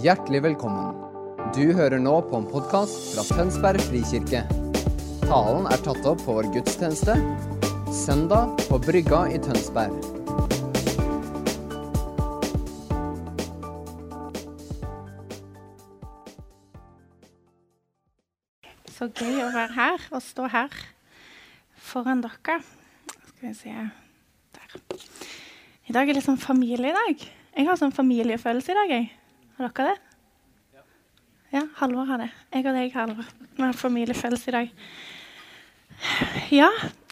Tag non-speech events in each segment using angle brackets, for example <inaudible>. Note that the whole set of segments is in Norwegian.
Hjertelig velkommen. Du hører nå på en podkast fra Tønsberg frikirke. Talen er tatt opp på vår gudstjeneste søndag på Brygga i Tønsberg. Så gøy å være her og stå her foran dere. Skal vi se Der. I dag er det sånn familiedag. Jeg har sånn familiefølelse i dag. Jeg. Har dere det? Ja, Halvor har det. Jeg og deg, Halvor. Vi har familiefølelse i dag. Ja,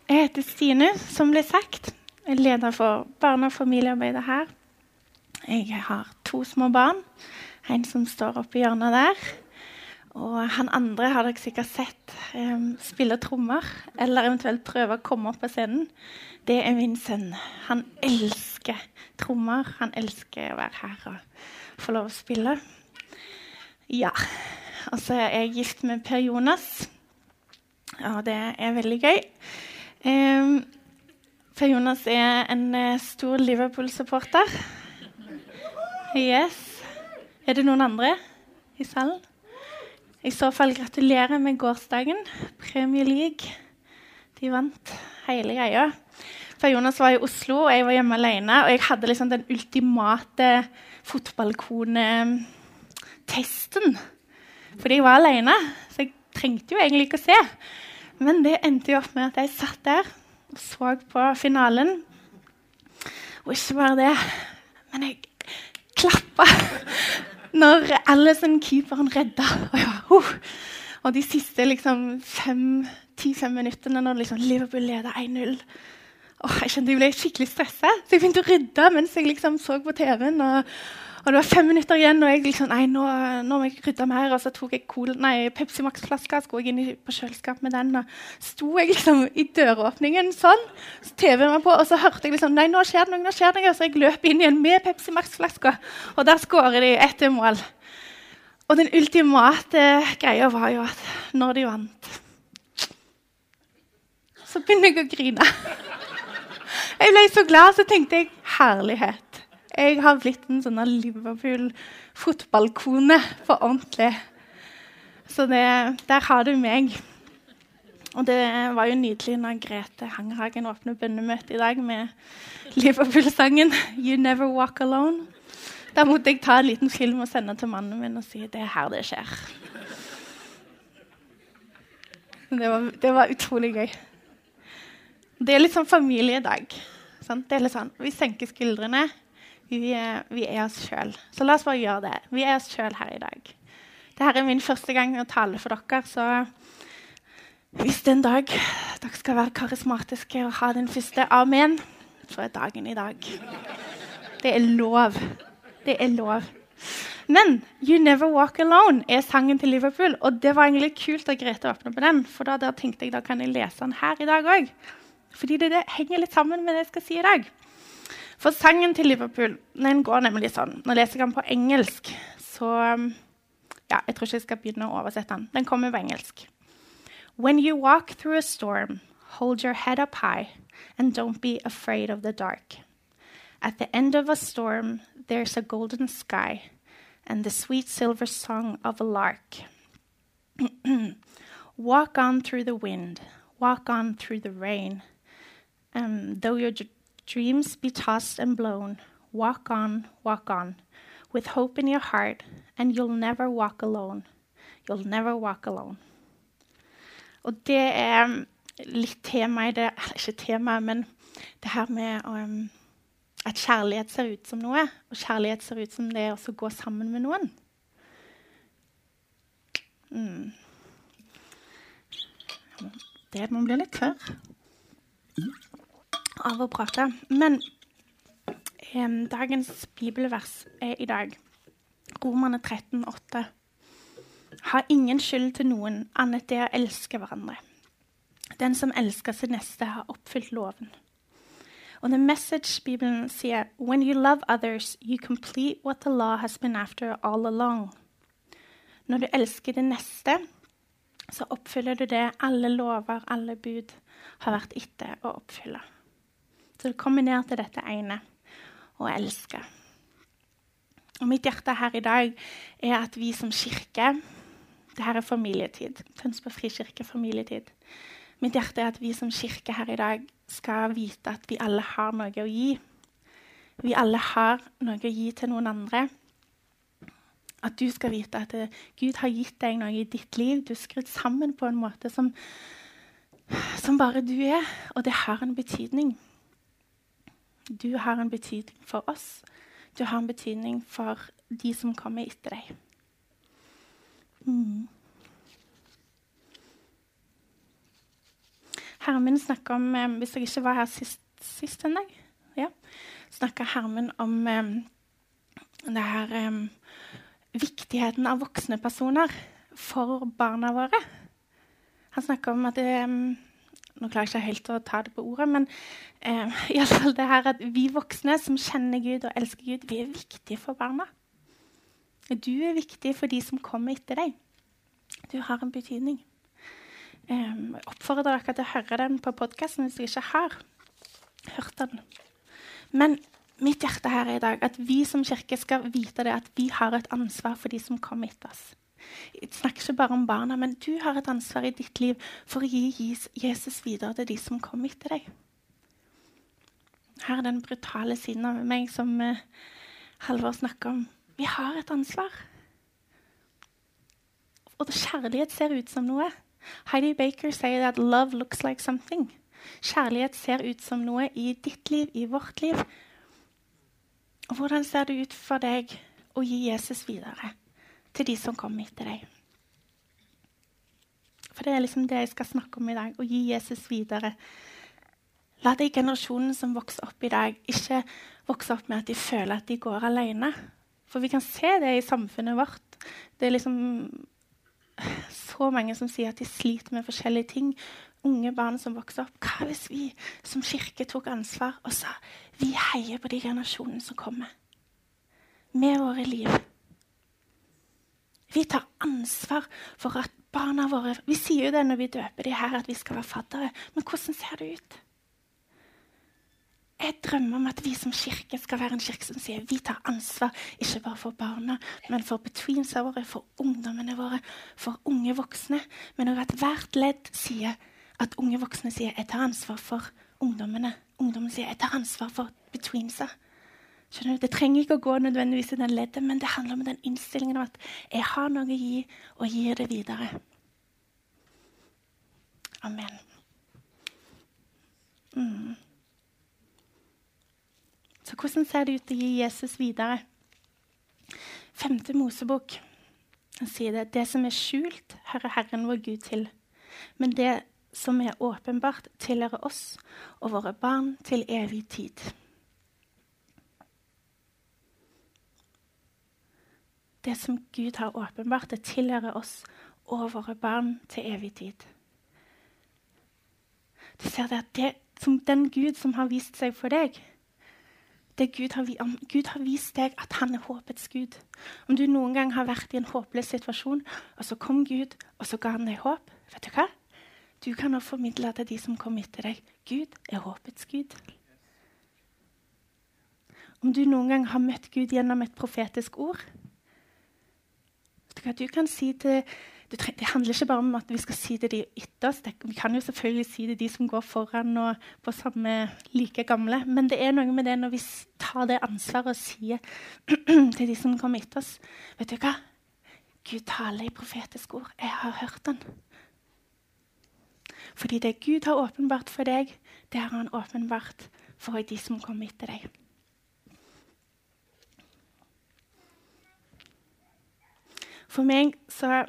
jeg heter Stine, som ble sagt. Jeg er leder for barne- og familiearbeidet her. Jeg har to små barn. En som står oppe i hjørnet der. Og han andre har dere sikkert sett um, spille trommer, eller eventuelt prøve å komme opp på scenen. Det er min sønn. Han elsker trommer. Han elsker å være her og få lov å spille. Ja. Og så er jeg gift med Per Jonas, og det er veldig gøy. Um, per Jonas er en uh, stor Liverpool-supporter. Yes. Er det noen andre i salen? I så fall gratulerer med gårsdagen. Premier League. De vant hele greia. Per Jonas var i Oslo, og jeg var hjemme alene. Og jeg hadde liksom den ultimate fotballkone-testen. Fordi jeg var alene, så jeg trengte jo egentlig ikke å se. Men det endte jo opp med at jeg satt der og så på finalen. Og ikke bare det, men jeg klappa når Alison, keeperen, redda. Og, jeg var, oh. og de siste liksom, ti-fem minuttene når liksom, Liverpool leder 1-0 Jeg kjente jeg ble skikkelig stressa, så jeg begynte å rydde mens jeg liksom, så på TV-en. Og, og, det var fem minutter igjen, og jeg liksom, nei, nå, nå må jeg rydde mer. Og så tok jeg cool, nei, Pepsi Max-flaska og inn i, på kjøleskapet med den. Og sto jeg liksom i døråpningen sånn, så TV-en var på, og så hørte jeg liksom, nei, nå skjer det noe, nå skjer det noe. Så jeg løp inn igjen med Pepsi Max-flaska, og der skårer de etter mål. Og den ultimate greia var jo at når de vant, så begynner jeg å grine. Jeg ble så glad, så tenkte jeg herlighet. Jeg har blitt en sånn Liverpool-fotballkone på ordentlig. Så det, der har du meg. Og det var jo nydelig når Grete Hangerhagen åpner bønnemøte i dag med Liverpool-sangen 'You Never Walk Alone'. Da måtte jeg ta en liten film og sende til mannen min og si det er her det skjer. Det var, det var utrolig gøy. Det er litt sånn familiedag. Sant? Det er litt sånn, Vi senker skuldrene. Vi er, vi er oss sjøl. Så la oss bare gjøre det. Vi er oss sjøl her i dag. Dette er min første gang å tale for dere, så hvis det er en dag dere skal være karismatiske og ha den første amen, så er dagen i dag. Det er lov. Det er lov. Men 'You Never Walk Alone' er sangen til Liverpool. Og det var egentlig kult at Grete åpna på den, for da, da tenkte jeg da kan jeg lese den her i dag òg. Fordi det, det, henger litt sammen med det jeg skal si i dag. For sangen til Liverpool den går nemlig sånn. Nå leser jeg den på engelsk, så ja, jeg tror ikke jeg skal begynne å oversette den. Den kommer på engelsk. When you walk through a storm, hold your head up high and don't be afraid of the dark. At the end of a storm, there's a golden sky and the sweet silver song of a lark. <clears throat> walk on through the wind, walk on through the rain. Um, though your dreams be tossed and blown, walk on, walk on, with hope in your heart, and you'll never walk alone. You'll never walk alone. Og det er litt tema i det Eller ikke tema, men det her med um, at kjærlighet ser ut som noe. Og kjærlighet ser ut som det er å gå sammen med noen. Mm. Det Man blir litt tørr av å prate. Men eh, dagens bibelvers er i dag Romerne 13, 13,8. Ha ingen skyld til noen annet det å elske hverandre. Den som elsker sin neste, har oppfylt loven. Og The Message-bibelen sier When you love others, you complete what the law has been after all along. Når du elsker det neste, så oppfyller du det alle lover, alle bud, har vært etter å oppfylle. Så det kommer ned til dette ene å elske. Og mitt hjerte her i dag er at vi som kirke det her er familietid. Tønsberg frikirke familietid. Mitt hjerte er at vi som kirke her i dag skal vite at vi alle har noe å gi. Vi alle har noe å gi til noen andre. At du skal vite at Gud har gitt deg noe i ditt liv. Du er skrudd sammen på en måte som, som bare du er, og det har en betydning. Du har en betydning for oss. Du har en betydning for de som kommer etter deg. Mm. Hermen snakka om eh, Hvis jeg ikke var her sist, sist en dag, ja, snakka Hermen om eh, det her eh, Viktigheten av voksne personer for barna våre. Han snakka om at det, Nå klarer jeg ikke helt å ta det på ordet, men eh, <laughs> fall det her at vi voksne som kjenner Gud og elsker Gud, vi er viktige for barna. Du er viktig for de som kommer etter deg. Du har en betydning. Um, jeg oppfordrer dere til å høre den på podkasten hvis dere ikke har hørt den. Men mitt hjerte her er i dag at vi som kirke skal vite det at vi har et ansvar for de som kommer etter oss. Jeg snakker ikke bare om barna, men du har et ansvar i ditt liv for å gi Jesus videre til de som kommer etter deg. Her er den brutale siden av meg som uh, Halvor snakker om. Vi har et ansvar. Og kjærlighet ser ut som noe. Heidi Baker sier at 'love looks like something'. Kjærlighet ser ut som noe i ditt liv, i vårt liv. Og hvordan ser det ut for deg å gi Jesus videre til de som kommer etter deg? For det er liksom det jeg skal snakke om i dag. Å gi Jesus videre. La de generasjonene som vokser opp i dag, ikke vokse opp med at de føler at de går alene. For vi kan se det i samfunnet vårt. Det er liksom så mange som sier at de sliter med forskjellige ting. Unge barn som vokser opp. Hva hvis vi som kirke tok ansvar og sa vi heier på de generasjonene som kommer? Med våre liv. Vi tar ansvar for at barna våre Vi sier jo det når vi døper de her, at vi skal være faddere. Men hvordan ser det ut? Jeg drømmer om at vi som kirke skal være en kirke som sier vi tar ansvar ikke bare for barna, men for betweensa våre, for ungdommene våre, for unge voksne. Men også at hvert ledd sier at unge voksne sier jeg tar ansvar for ungdommene. Ungdommen sier jeg tar ansvar for betweensa. Skjønner du? Det trenger ikke å gå nødvendigvis i den leddet, men det handler om den innstillingen om at jeg har noe å gi, og gir det videre. Amen. Mm. Så hvordan ser det ut å gi Jesus videre? Femte Mosebok sier det. Det som er skjult, hører Herren vår Gud til. Men det som er åpenbart, tilhører oss og våre barn til evig tid. Det som Gud har åpenbart, det tilhører oss og våre barn til evig tid. Du ser det at det, den Gud som har vist seg for deg, Gud har, Gud har, vist deg at han er håpets Gud. Om du noen gang har vært i en håpløs situasjon, og så kom Gud og så ga han deg håp vet Du hva? Du kan nå formidle til de som kommer etter deg. Gud er håpets Gud. Om du noen gang har møtt Gud gjennom et profetisk ord du, kan si til det, handler ikke bare om at vi skal si det de etter oss. vi kan jo selvfølgelig si det de som går foran og på samme like gamle. Men det er noe med det når vi tar det ansvaret og sier <clears throat> til de som kommer etter oss Vet du hva? Gud taler i profetisk ord. Jeg har hørt den. Fordi det Gud har åpenbart for deg, det har han åpenbart for de som kommer etter deg. For meg så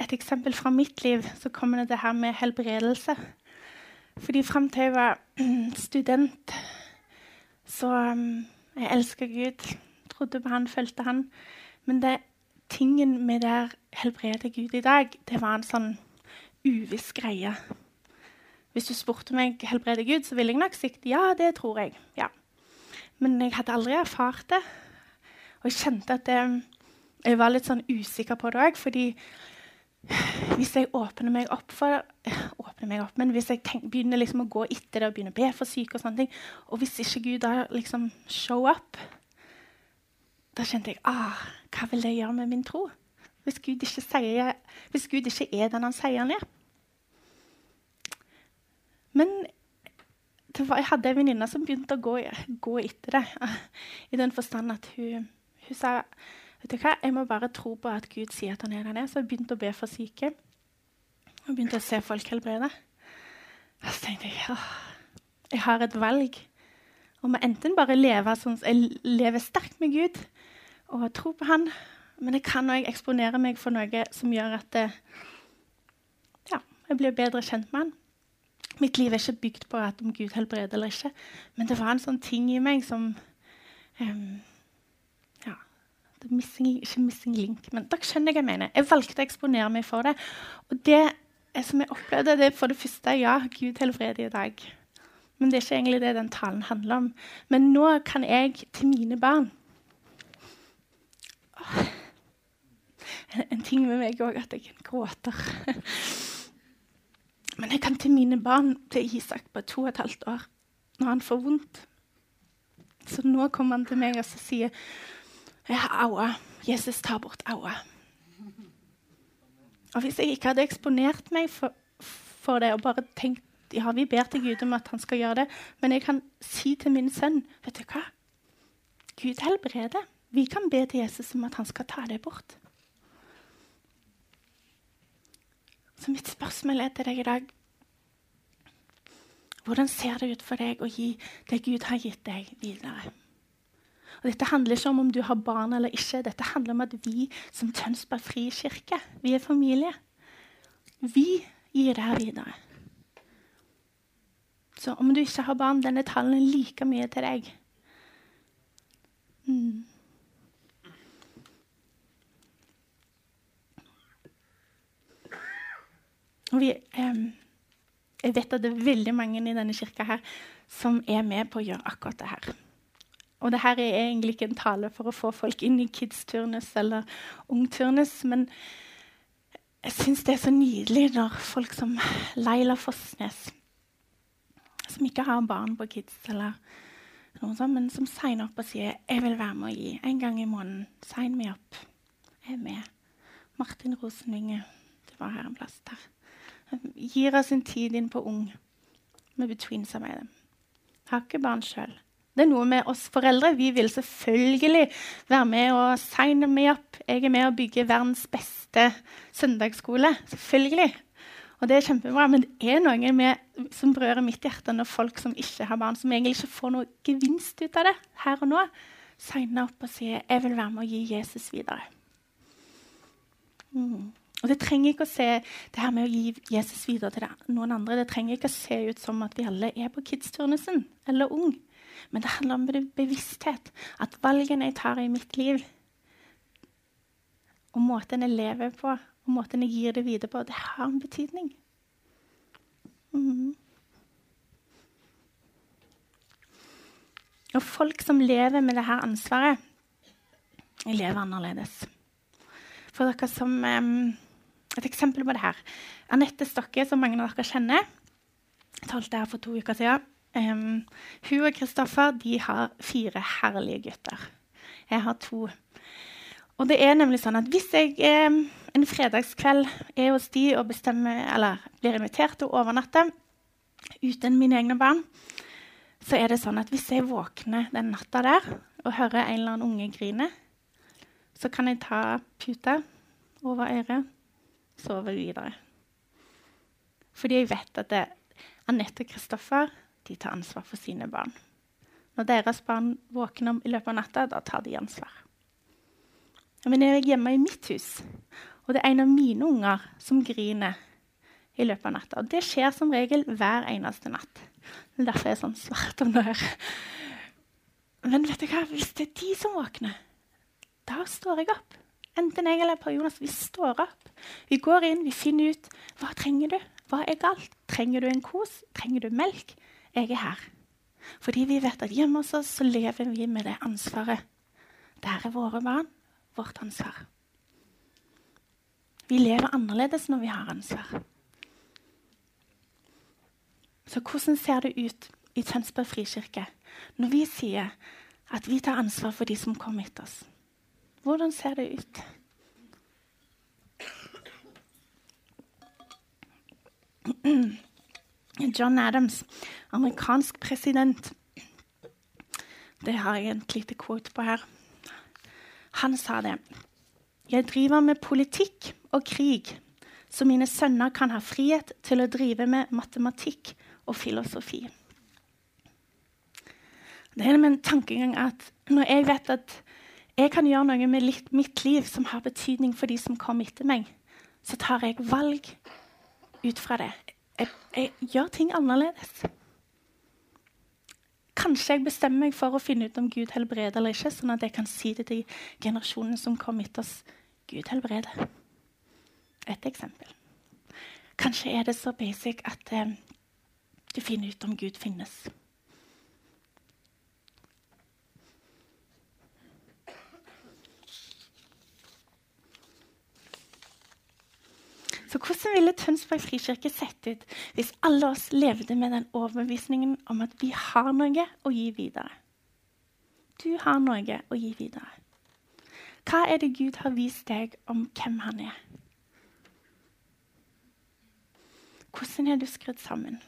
et eksempel fra mitt liv, så kommer det det her med helbredelse. Fordi fram til jeg var <clears throat> student, så um, Jeg elska Gud, trodde på han, fulgte han. Men det tingen med det helbrede Gud i dag, det var en sånn uviss greie. Hvis du spurte meg helbrede Gud, så ville jeg nok sagt ja, det tror jeg. Ja. Men jeg hadde aldri erfart det. Og jeg kjente at det, jeg var litt sånn usikker på det òg, fordi hvis jeg åpner meg opp for åpner meg opp, men hvis jeg tenk, begynner liksom å gå etter det og begynner å be for syke, og sånne ting, og hvis ikke Gud da liksom show up, da kjente jeg ah, hva vil det gjøre med min tro? Hvis Gud ikke, sier, hvis Gud ikke er den han sier han er. Men var, jeg hadde en venninne som begynte å gå, gå, etter det. I den forstand at hun, hun, sa vet du hva, jeg må bare tro på at Gud sier at han er der nede. Så jeg begynte å be for syke. Og begynte å se folk helbrede. Og så tenkte jeg åh, jeg har et valg om må enten bare leve sånn, jeg lever sterkt med Gud og tro på Han, men jeg kan òg eksponere meg for noe som gjør at det, ja, jeg blir bedre kjent med Han. Mitt liv er ikke bygd på om Gud helbreder eller ikke, men det var en sånn ting i meg som um, missing, Ikke missing link, men dere skjønner hva jeg mener. Jeg valgte å eksponere meg for det. Og det som jeg opplevde, det er for det første ja, Gud helbreder i dag. Men det er ikke egentlig det den talen handler om. Men nå kan jeg til mine barn en, en ting med meg òg at jeg gråter. Men jeg kan til mine barn, til Isak på to og et halvt år, når han får vondt Så nå kommer han til meg og sier jeg har aua. Jesus tar bort aua. Og hvis jeg ikke hadde eksponert meg for, for, det og bare tenkt ja, vi ber til Gud om at han skal gjøre det, men jeg kan si til min sønn vet du hva? Gud helbreder. Vi kan be til Jesus om at han skal ta det bort. Så mitt spørsmål er til deg i dag Hvordan ser det ut for deg å gi det Gud har gitt deg, videre? Og Dette handler ikke om om du har barn eller ikke. Dette handler om at vi som Tønsberg frikirke, vi er familie. Vi gir det her videre. Så om du ikke har barn, denne talen er like mye til deg. Mm. Vi, eh, jeg vet at det er veldig mange i denne kirka her som er med på å gjøre akkurat det her. Og det her er egentlig ikke en tale for å få folk inn i kids-turnus eller ung-turnus, men jeg syns det er så nydelig når folk som Laila Fossnes, som ikke har barn på kids, eller noe sånt, men som signer opp og sier 'Jeg vil være med å gi en gang i måneden'. Sign me opp. Jeg er med. Martin Rosenvinge. Det var her en plass der gir av sin tid inn på ung med betweensarbeidet. Har ikke barn sjøl. Det er noe med oss foreldre. Vi vil selvfølgelig være med og signe meg opp. Jeg er med å bygge verdens beste søndagsskole. Selvfølgelig. Og det er kjempebra, Men det er noe med, som berører mitt hjerte når folk som ikke har barn, som egentlig ikke får noe gevinst ut av det her og nå, signer opp og sier 'Jeg vil være med å gi Jesus videre'. Mm. Og Det trenger ikke å se det her med å gi Jesus videre til noen andre. Det trenger ikke å se ut som at vi alle er på kids-turnusen eller ung. Men det handler om bevissthet. At valgene jeg tar i mitt liv, og måten jeg lever på, og måten jeg gir det videre på, det har en betydning. Mm. Og folk som lever med dette ansvaret, lever annerledes. For dere som um, et eksempel på det her. Anette Stokke, som mange av dere kjenner, talte her for to uker siden. Um, hun og Kristoffer har fire herlige gutter. Jeg har to. Og det er nemlig sånn at Hvis jeg um, en fredagskveld er hos de og bestemmer, eller blir invitert til å overnatte uten mine egne barn, så er det sånn at hvis jeg våkner den natta der og hører en eller annen unge grine, så kan jeg ta puta over øret sove videre. Fordi jeg vet at det, Anette og Kristoffer de tar ansvar for sine barn. Når deres barn våkner i løpet av natta, da tar de ansvar. Men jeg er hjemme i mitt hus, og det er en av mine unger som griner i løpet av natta. Og det skjer som regel hver eneste natt. Det er derfor jeg er sånn svart om det her. Men vet du hva? hvis det er de som våkner, da står jeg opp. Enten jeg eller Per Jonas, vi står opp. Vi går inn, vi finner ut hva trenger du Hva er galt. Trenger du en kos? Trenger du melk? Jeg er her. Fordi vi vet at hjemme hos oss så lever vi med det ansvaret. Der er våre barn vårt ansvar. Vi lever annerledes når vi har ansvar. Så hvordan ser det ut i Tønsberg frikirke når vi sier at vi tar ansvar for de som kommer etter oss? Hvordan ser det ut? <clears throat> John Adams, amerikansk president. Det har jeg et lite quote på her. Han sa det. Jeg driver med politikk og krig, så mine sønner kan ha frihet til å drive med matematikk og filosofi. Det er en tankegang at når jeg vet at jeg kan gjøre noe med litt, mitt liv som har betydning for de som kommer etter meg, så tar jeg valg ut fra det. Jeg, jeg gjør ting annerledes. Kanskje jeg bestemmer meg for å finne ut om Gud helbreder eller ikke, sånn at jeg kan si det til generasjonen som kom etter oss. Gud helbreder. Et eksempel. Kanskje er det så basic at eh, du finner ut om Gud finnes. Så hvordan ville Tønsberg frikirke sett ut hvis alle oss levde med den overbevisningen om at vi har noe å gi videre? Du har noe å gi videre. Hva er det Gud har vist deg om hvem han er? Hvordan er du skrudd sammen?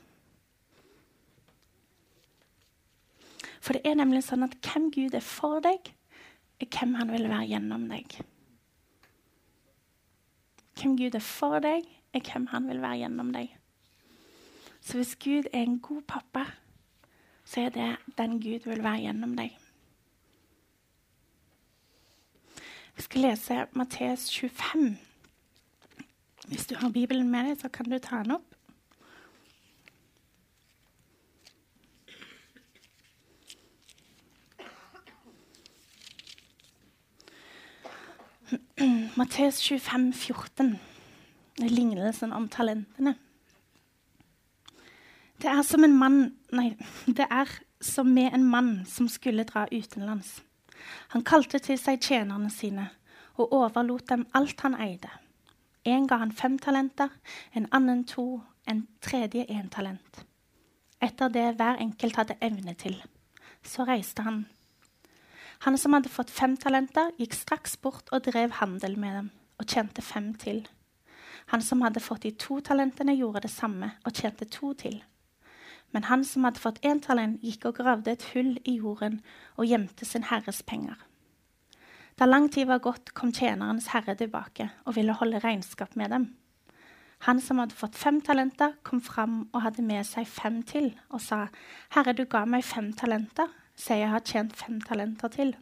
For det er nemlig sånn at hvem Gud er for deg, er hvem han vil være gjennom deg. Hvem Gud er for deg, er hvem han vil være gjennom deg. Så hvis Gud er en god pappa, så er det den Gud vil være gjennom deg. Vi skal lese Matteus 25. Hvis du har Bibelen med deg, så kan du ta den opp. <clears throat> Matteus 25, 14. Lignelsen om talentene. Det er som en mann Nei, det er som med en mann som skulle dra utenlands. Han kalte til seg tjenerne sine og overlot dem alt han eide. En ga han fem talenter, en annen to, en tredje én talent. Etter det hver enkelt hadde evne til. Så reiste han han som hadde fått fem talenter, gikk straks bort og drev handel med dem og tjente fem til. Han som hadde fått de to talentene, gjorde det samme og tjente to til. Men han som hadde fått én talent, gikk og gravde et hull i jorden og gjemte sin herres penger. Da lang tid var gått, kom tjenerens herre tilbake og ville holde regnskap med dem. Han som hadde fått fem talenter, kom fram og hadde med seg fem til, og sa, Herre, du ga meg fem talenter se, jeg har tjent fem talenter til.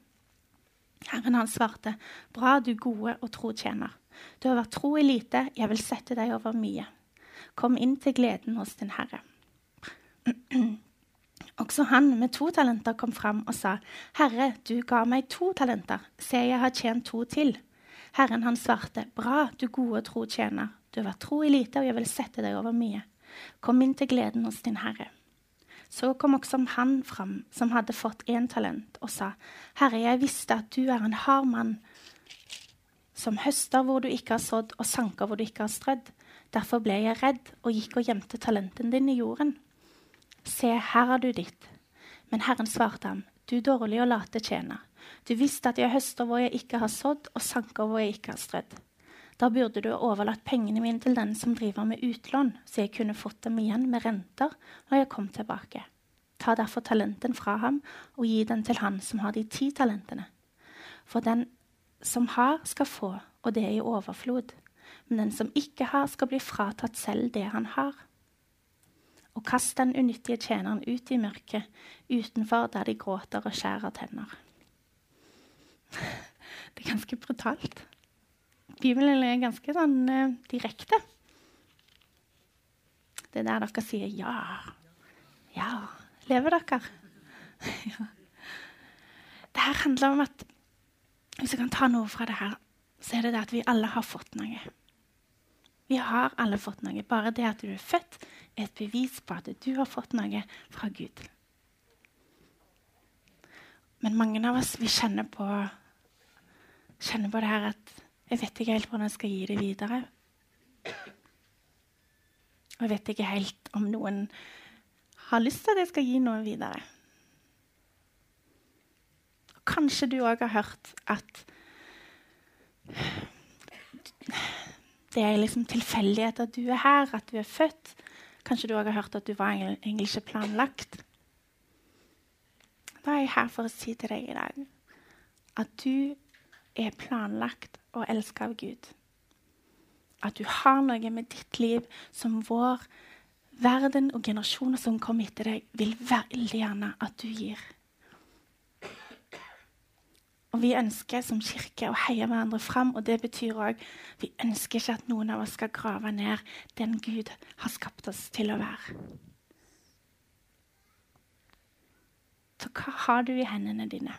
Herren han svarte, bra, du gode og tro tjener. Du har vært tro i lite, jeg vil sette deg over mye. Kom inn til gleden hos din herre. <clears throat> Også han med to talenter kom fram og sa, Herre, du ga meg to talenter, se, jeg har tjent to til. Herren han svarte, bra, du gode og tro tjener. Du har vært tro i lite, og jeg vil sette deg over mye. Kom inn til gleden hos din herre. Så kom også han fram, som hadde fått én talent, og sa, Herre, jeg visste at du er en hard mann, som høster hvor du ikke har sådd, og sanker hvor du ikke har strødd. Derfor ble jeg redd og gikk og gjemte talenten din i jorden. Se, her har du ditt. Men Herren svarte ham, du dårlige og late tjener. Du visste at jeg høster hvor jeg ikke har sådd, og sanker hvor jeg ikke har strødd. Da burde du overlatt pengene mine til den som driver med utlån, så jeg kunne fått dem igjen med renter når jeg kom tilbake. Ta derfor talenten fra ham og gi den til han som har de ti talentene. For den som har, skal få, og det er i overflod. Men den som ikke har, skal bli fratatt selv det han har. Og kast den unyttige tjeneren ut i mørket utenfor der de gråter og skjærer tenner. <laughs> Det er ganske brutalt. Bibelen er ganske sånn uh, direkte. Det er der dere sier ja. Ja. Lever dere? <laughs> ja. Det her handler om at hvis jeg kan ta noe fra det her, så er det det at vi alle har fått noe. Vi har alle fått noe. Bare det at du er født, er et bevis på at du har fått noe fra Gud. Men mange av oss vi kjenner på, kjenner på det her at jeg vet ikke helt hvordan jeg skal gi det videre. Og jeg vet ikke helt om noen har lyst til at jeg skal gi noe videre. Og kanskje du òg har hørt at det er liksom tilfeldighet at du er her, at du er født. Kanskje du òg har hørt at du var egentlig ikke planlagt. Da er jeg her for å si til deg i dag at du er planlagt og elsket av Gud. At du har noe med ditt liv som vår verden og generasjoner som kommer etter deg, vil veldig gjerne at du gir. Og Vi ønsker som kirke å heie hverandre fram, og det betyr òg vi ønsker ikke at noen av oss skal grave ned den Gud har skapt oss til å være. Så hva har du i hendene dine?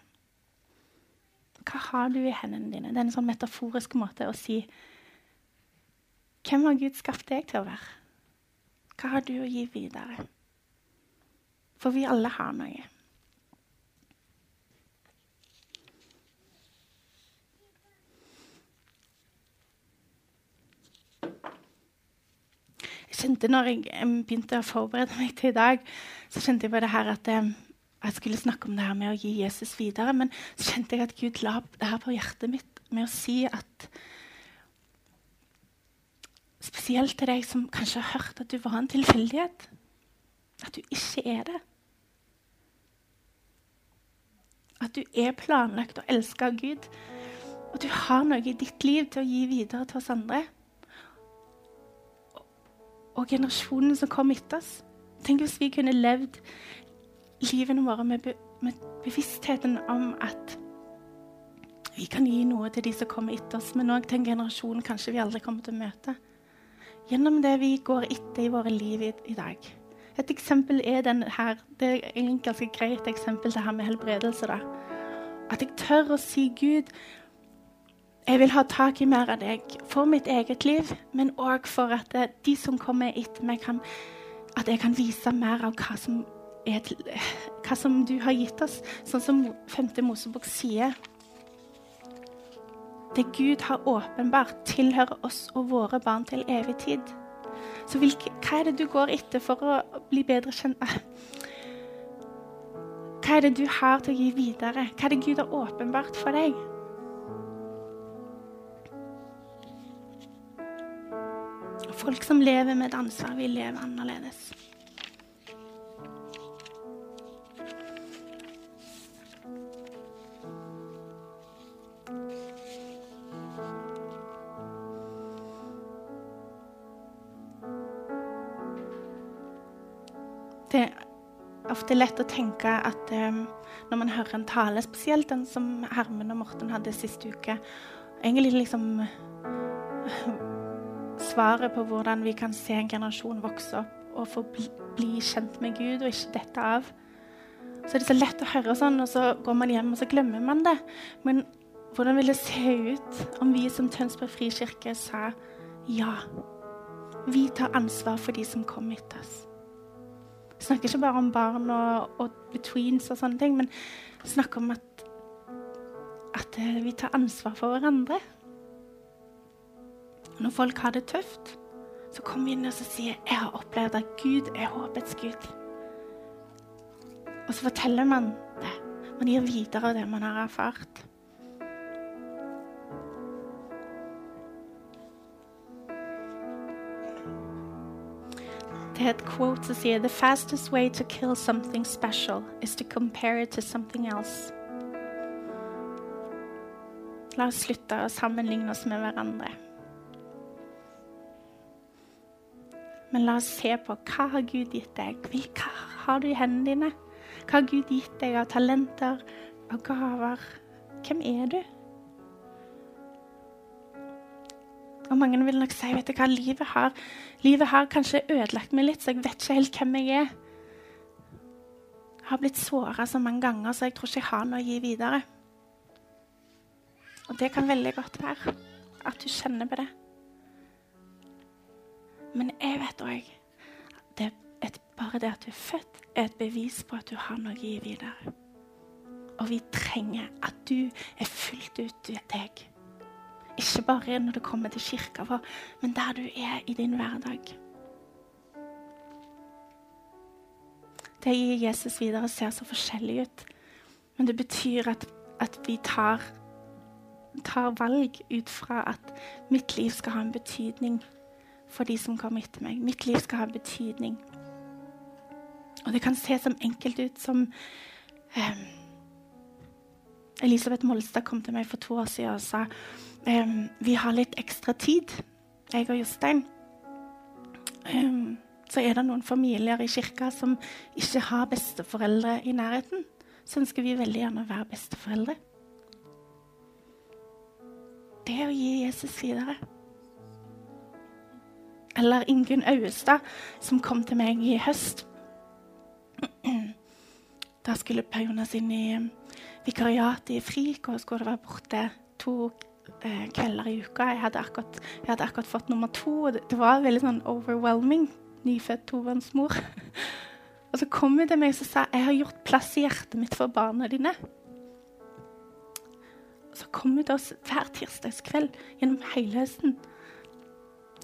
Hva har du i hendene dine? Det er en sånn metaforisk måte å si Hvem har Gud skapt deg til å være? Hva har du å gi videre? For vi alle har noe. kjente når jeg begynte å forberede meg til i dag, så kjente jeg på det her at jeg skulle snakke om det her med å gi Jesus videre. Men så kjente jeg at Gud la det her på hjertet mitt med å si at Spesielt til deg som kanskje har hørt at du var en tilfeldighet. At du ikke er det. At du er planlagt og elska av Gud. Og du har noe i ditt liv til å gi videre til oss andre og generasjonen som kom etter oss. Tenk hvis vi kunne levd livene våre med, be med bevisstheten om at vi kan gi noe til de som kommer etter oss, men òg til en generasjon kanskje vi aldri kommer til å møte. Gjennom det vi går etter i våre liv i, i dag. Et eksempel er den her. Det er en ganske greit eksempel det her med helbredelse. da. At jeg tør å si Gud, jeg vil ha tak i mer av deg for mitt eget liv, men òg for at de som kommer etter meg, kan, at jeg kan vise mer av hva som, til, <sighs> hva som du har gitt oss. Sånn som 5. Mosebok sier. Det Gud har åpenbart, tilhører oss og våre barn til evig tid. Så hvilke, hva er det du går etter for å bli bedre kjent <sighs> Hva er det du har til å gi videre? Hva er det Gud har åpenbart for deg? Folk som lever med et ansvar, vil leve annerledes. Det er ofte lett å tenke at um, når man hører en tale, spesielt den som Hermen og Morten hadde sist uke Egentlig liksom svaret på hvordan vi kan se en generasjon vokse opp og få bli, bli kjent med Gud og ikke dette av. Så er det så lett å høre sånn, og så går man hjem, og så glemmer man det. Men hvordan vil det se ut om vi som Tønsberg frikirke sa ja? Vi tar ansvar for de som kommer etter oss. Snakker ikke bare om barn og, og betweens og sånne ting, men snakker om at, at eh, vi tar ansvar for hverandre. Når folk har det tøft, så kommer vi inn og sier jeg har opplevd at Gud er håpets Gud. Og så forteller man det. Man gir videre det man har erfart. Det et quote som sier The fastest way to kill something special is to compare it to something else. La oss slutte å sammenligne oss med hverandre. Men la oss se på hva har Gud gitt deg. Hva har du i hendene dine? Hva har Gud gitt deg av talenter, av gaver? Hvem er du? Og mange vil nok si vet du hva, livet har, livet har kanskje ødelagt meg litt, så jeg vet ikke helt hvem jeg er. Jeg har blitt såra så mange ganger, så jeg tror ikke jeg har noe å gi videre. Og det kan veldig godt være at du kjenner på det. Men jeg vet òg at bare det at du er født, er et bevis på at du har noe å gi videre. Og vi trenger at du er fullt ut deg. Ikke bare når du kommer til kirka vår, men der du er i din hverdag. Det gir Jesus videre ser så forskjellig ut. Men det betyr at, at vi tar tar valg ut fra at mitt liv skal ha en betydning for de som kommer etter meg. Mitt liv skal ha en betydning. Og det kan se som enkelt ut som eh, Elisabeth Molstad kom til meg for to år siden og sa um, vi har litt ekstra tid, jeg og Jostein. Um, så er det noen familier i kirka som ikke har besteforeldre i nærheten. Så ønsker vi veldig gjerne å være besteforeldre. Det å gi Jesus videre. Eller Ingunn Auestad, som kom til meg i høst. Da skulle Per Jonas inn i vikariatet i FRIK, og skulle være borte to eh, kvelder i uka. Jeg hadde, akkurat, jeg hadde, akkurat, fått nummer to, og det, det var veldig sånn overwhelming. Nyfødt tobarnsmor. <laughs> og så kom hun til meg og sa jeg har gjort plass i hjertet mitt for barna dine. Og så kom hun til oss hver tirsdagskveld gjennom hele høsten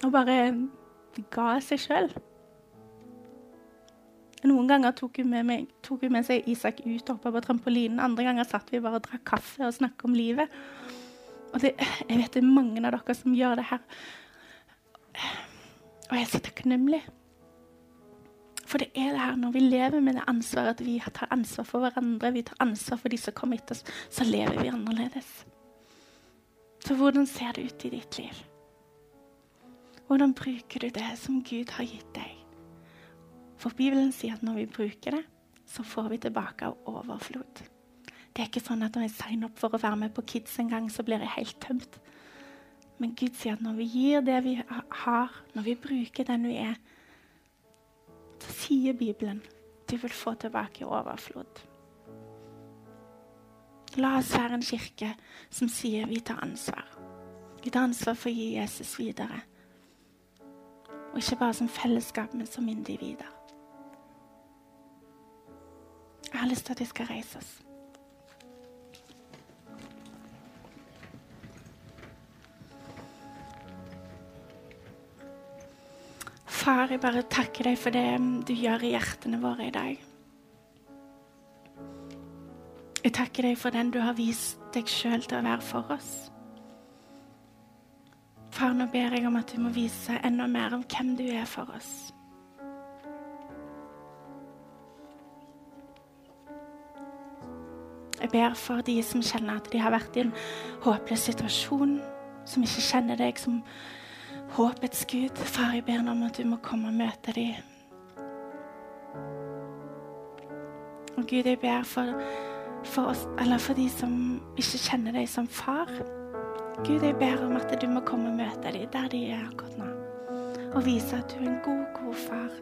og bare ga seg sjøl. Noen ganger tok hun, meg, tok hun med seg Isak ut og hoppa på trampolinen. Andre ganger satt vi bare og drakk kaffe og snakka om livet. Og det, jeg vet det er mange av dere som gjør det her. Og jeg er så takknemlig. For det er det her når vi lever med det ansvaret at vi tar ansvar for hverandre, vi tar ansvar for de som kommer etter oss, så lever vi annerledes. Så hvordan ser det ut i ditt liv? Hvordan bruker du det som Gud har gitt deg? For Bibelen sier at når vi bruker det, så får vi tilbake av overflod. Det er ikke sånn at når jeg signer opp for å være med på Kids en gang, så blir jeg helt tømt. Men Gud sier at når vi gir det vi har, når vi bruker den vi er, så sier Bibelen du vil få tilbake overflod. La oss være en kirke som sier vi tar ansvar. Vi tar ansvar for å gi Jesus videre. Og ikke bare som fellesskap, men som individer. Jeg har lyst til at vi skal reise oss. Far, jeg bare takker deg for det du gjør i hjertene våre i dag. Jeg takker deg for den du har vist deg sjøl til å være for oss. Far, nå ber jeg om at du må vise enda mer om hvem du er for oss. Jeg ber for de som kjenner at de har vært i en håpløs situasjon, som ikke kjenner deg som håpets Gud. Far, jeg ber om at du må komme og møte dem. Og Gud, jeg ber for, for, oss, for de som ikke kjenner deg som far. Gud, jeg ber om at du må komme og møte dem der de er akkurat nå. Og vise at du er en god, god far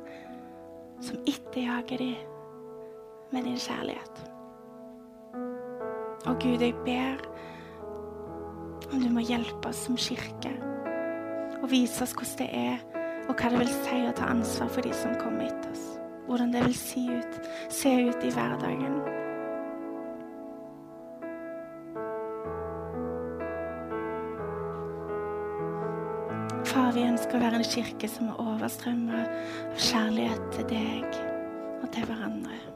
som etterjager dem med din kjærlighet. Og Gud, jeg ber om du må hjelpe oss som kirke og vise oss hvordan det er, og hva det vil si å ta ansvar for de som kommer etter oss. Hvordan det vil si ut, se ut i hverdagen. Far, vi ønsker å være en kirke som er overstrømmet av kjærlighet til deg og til hverandre.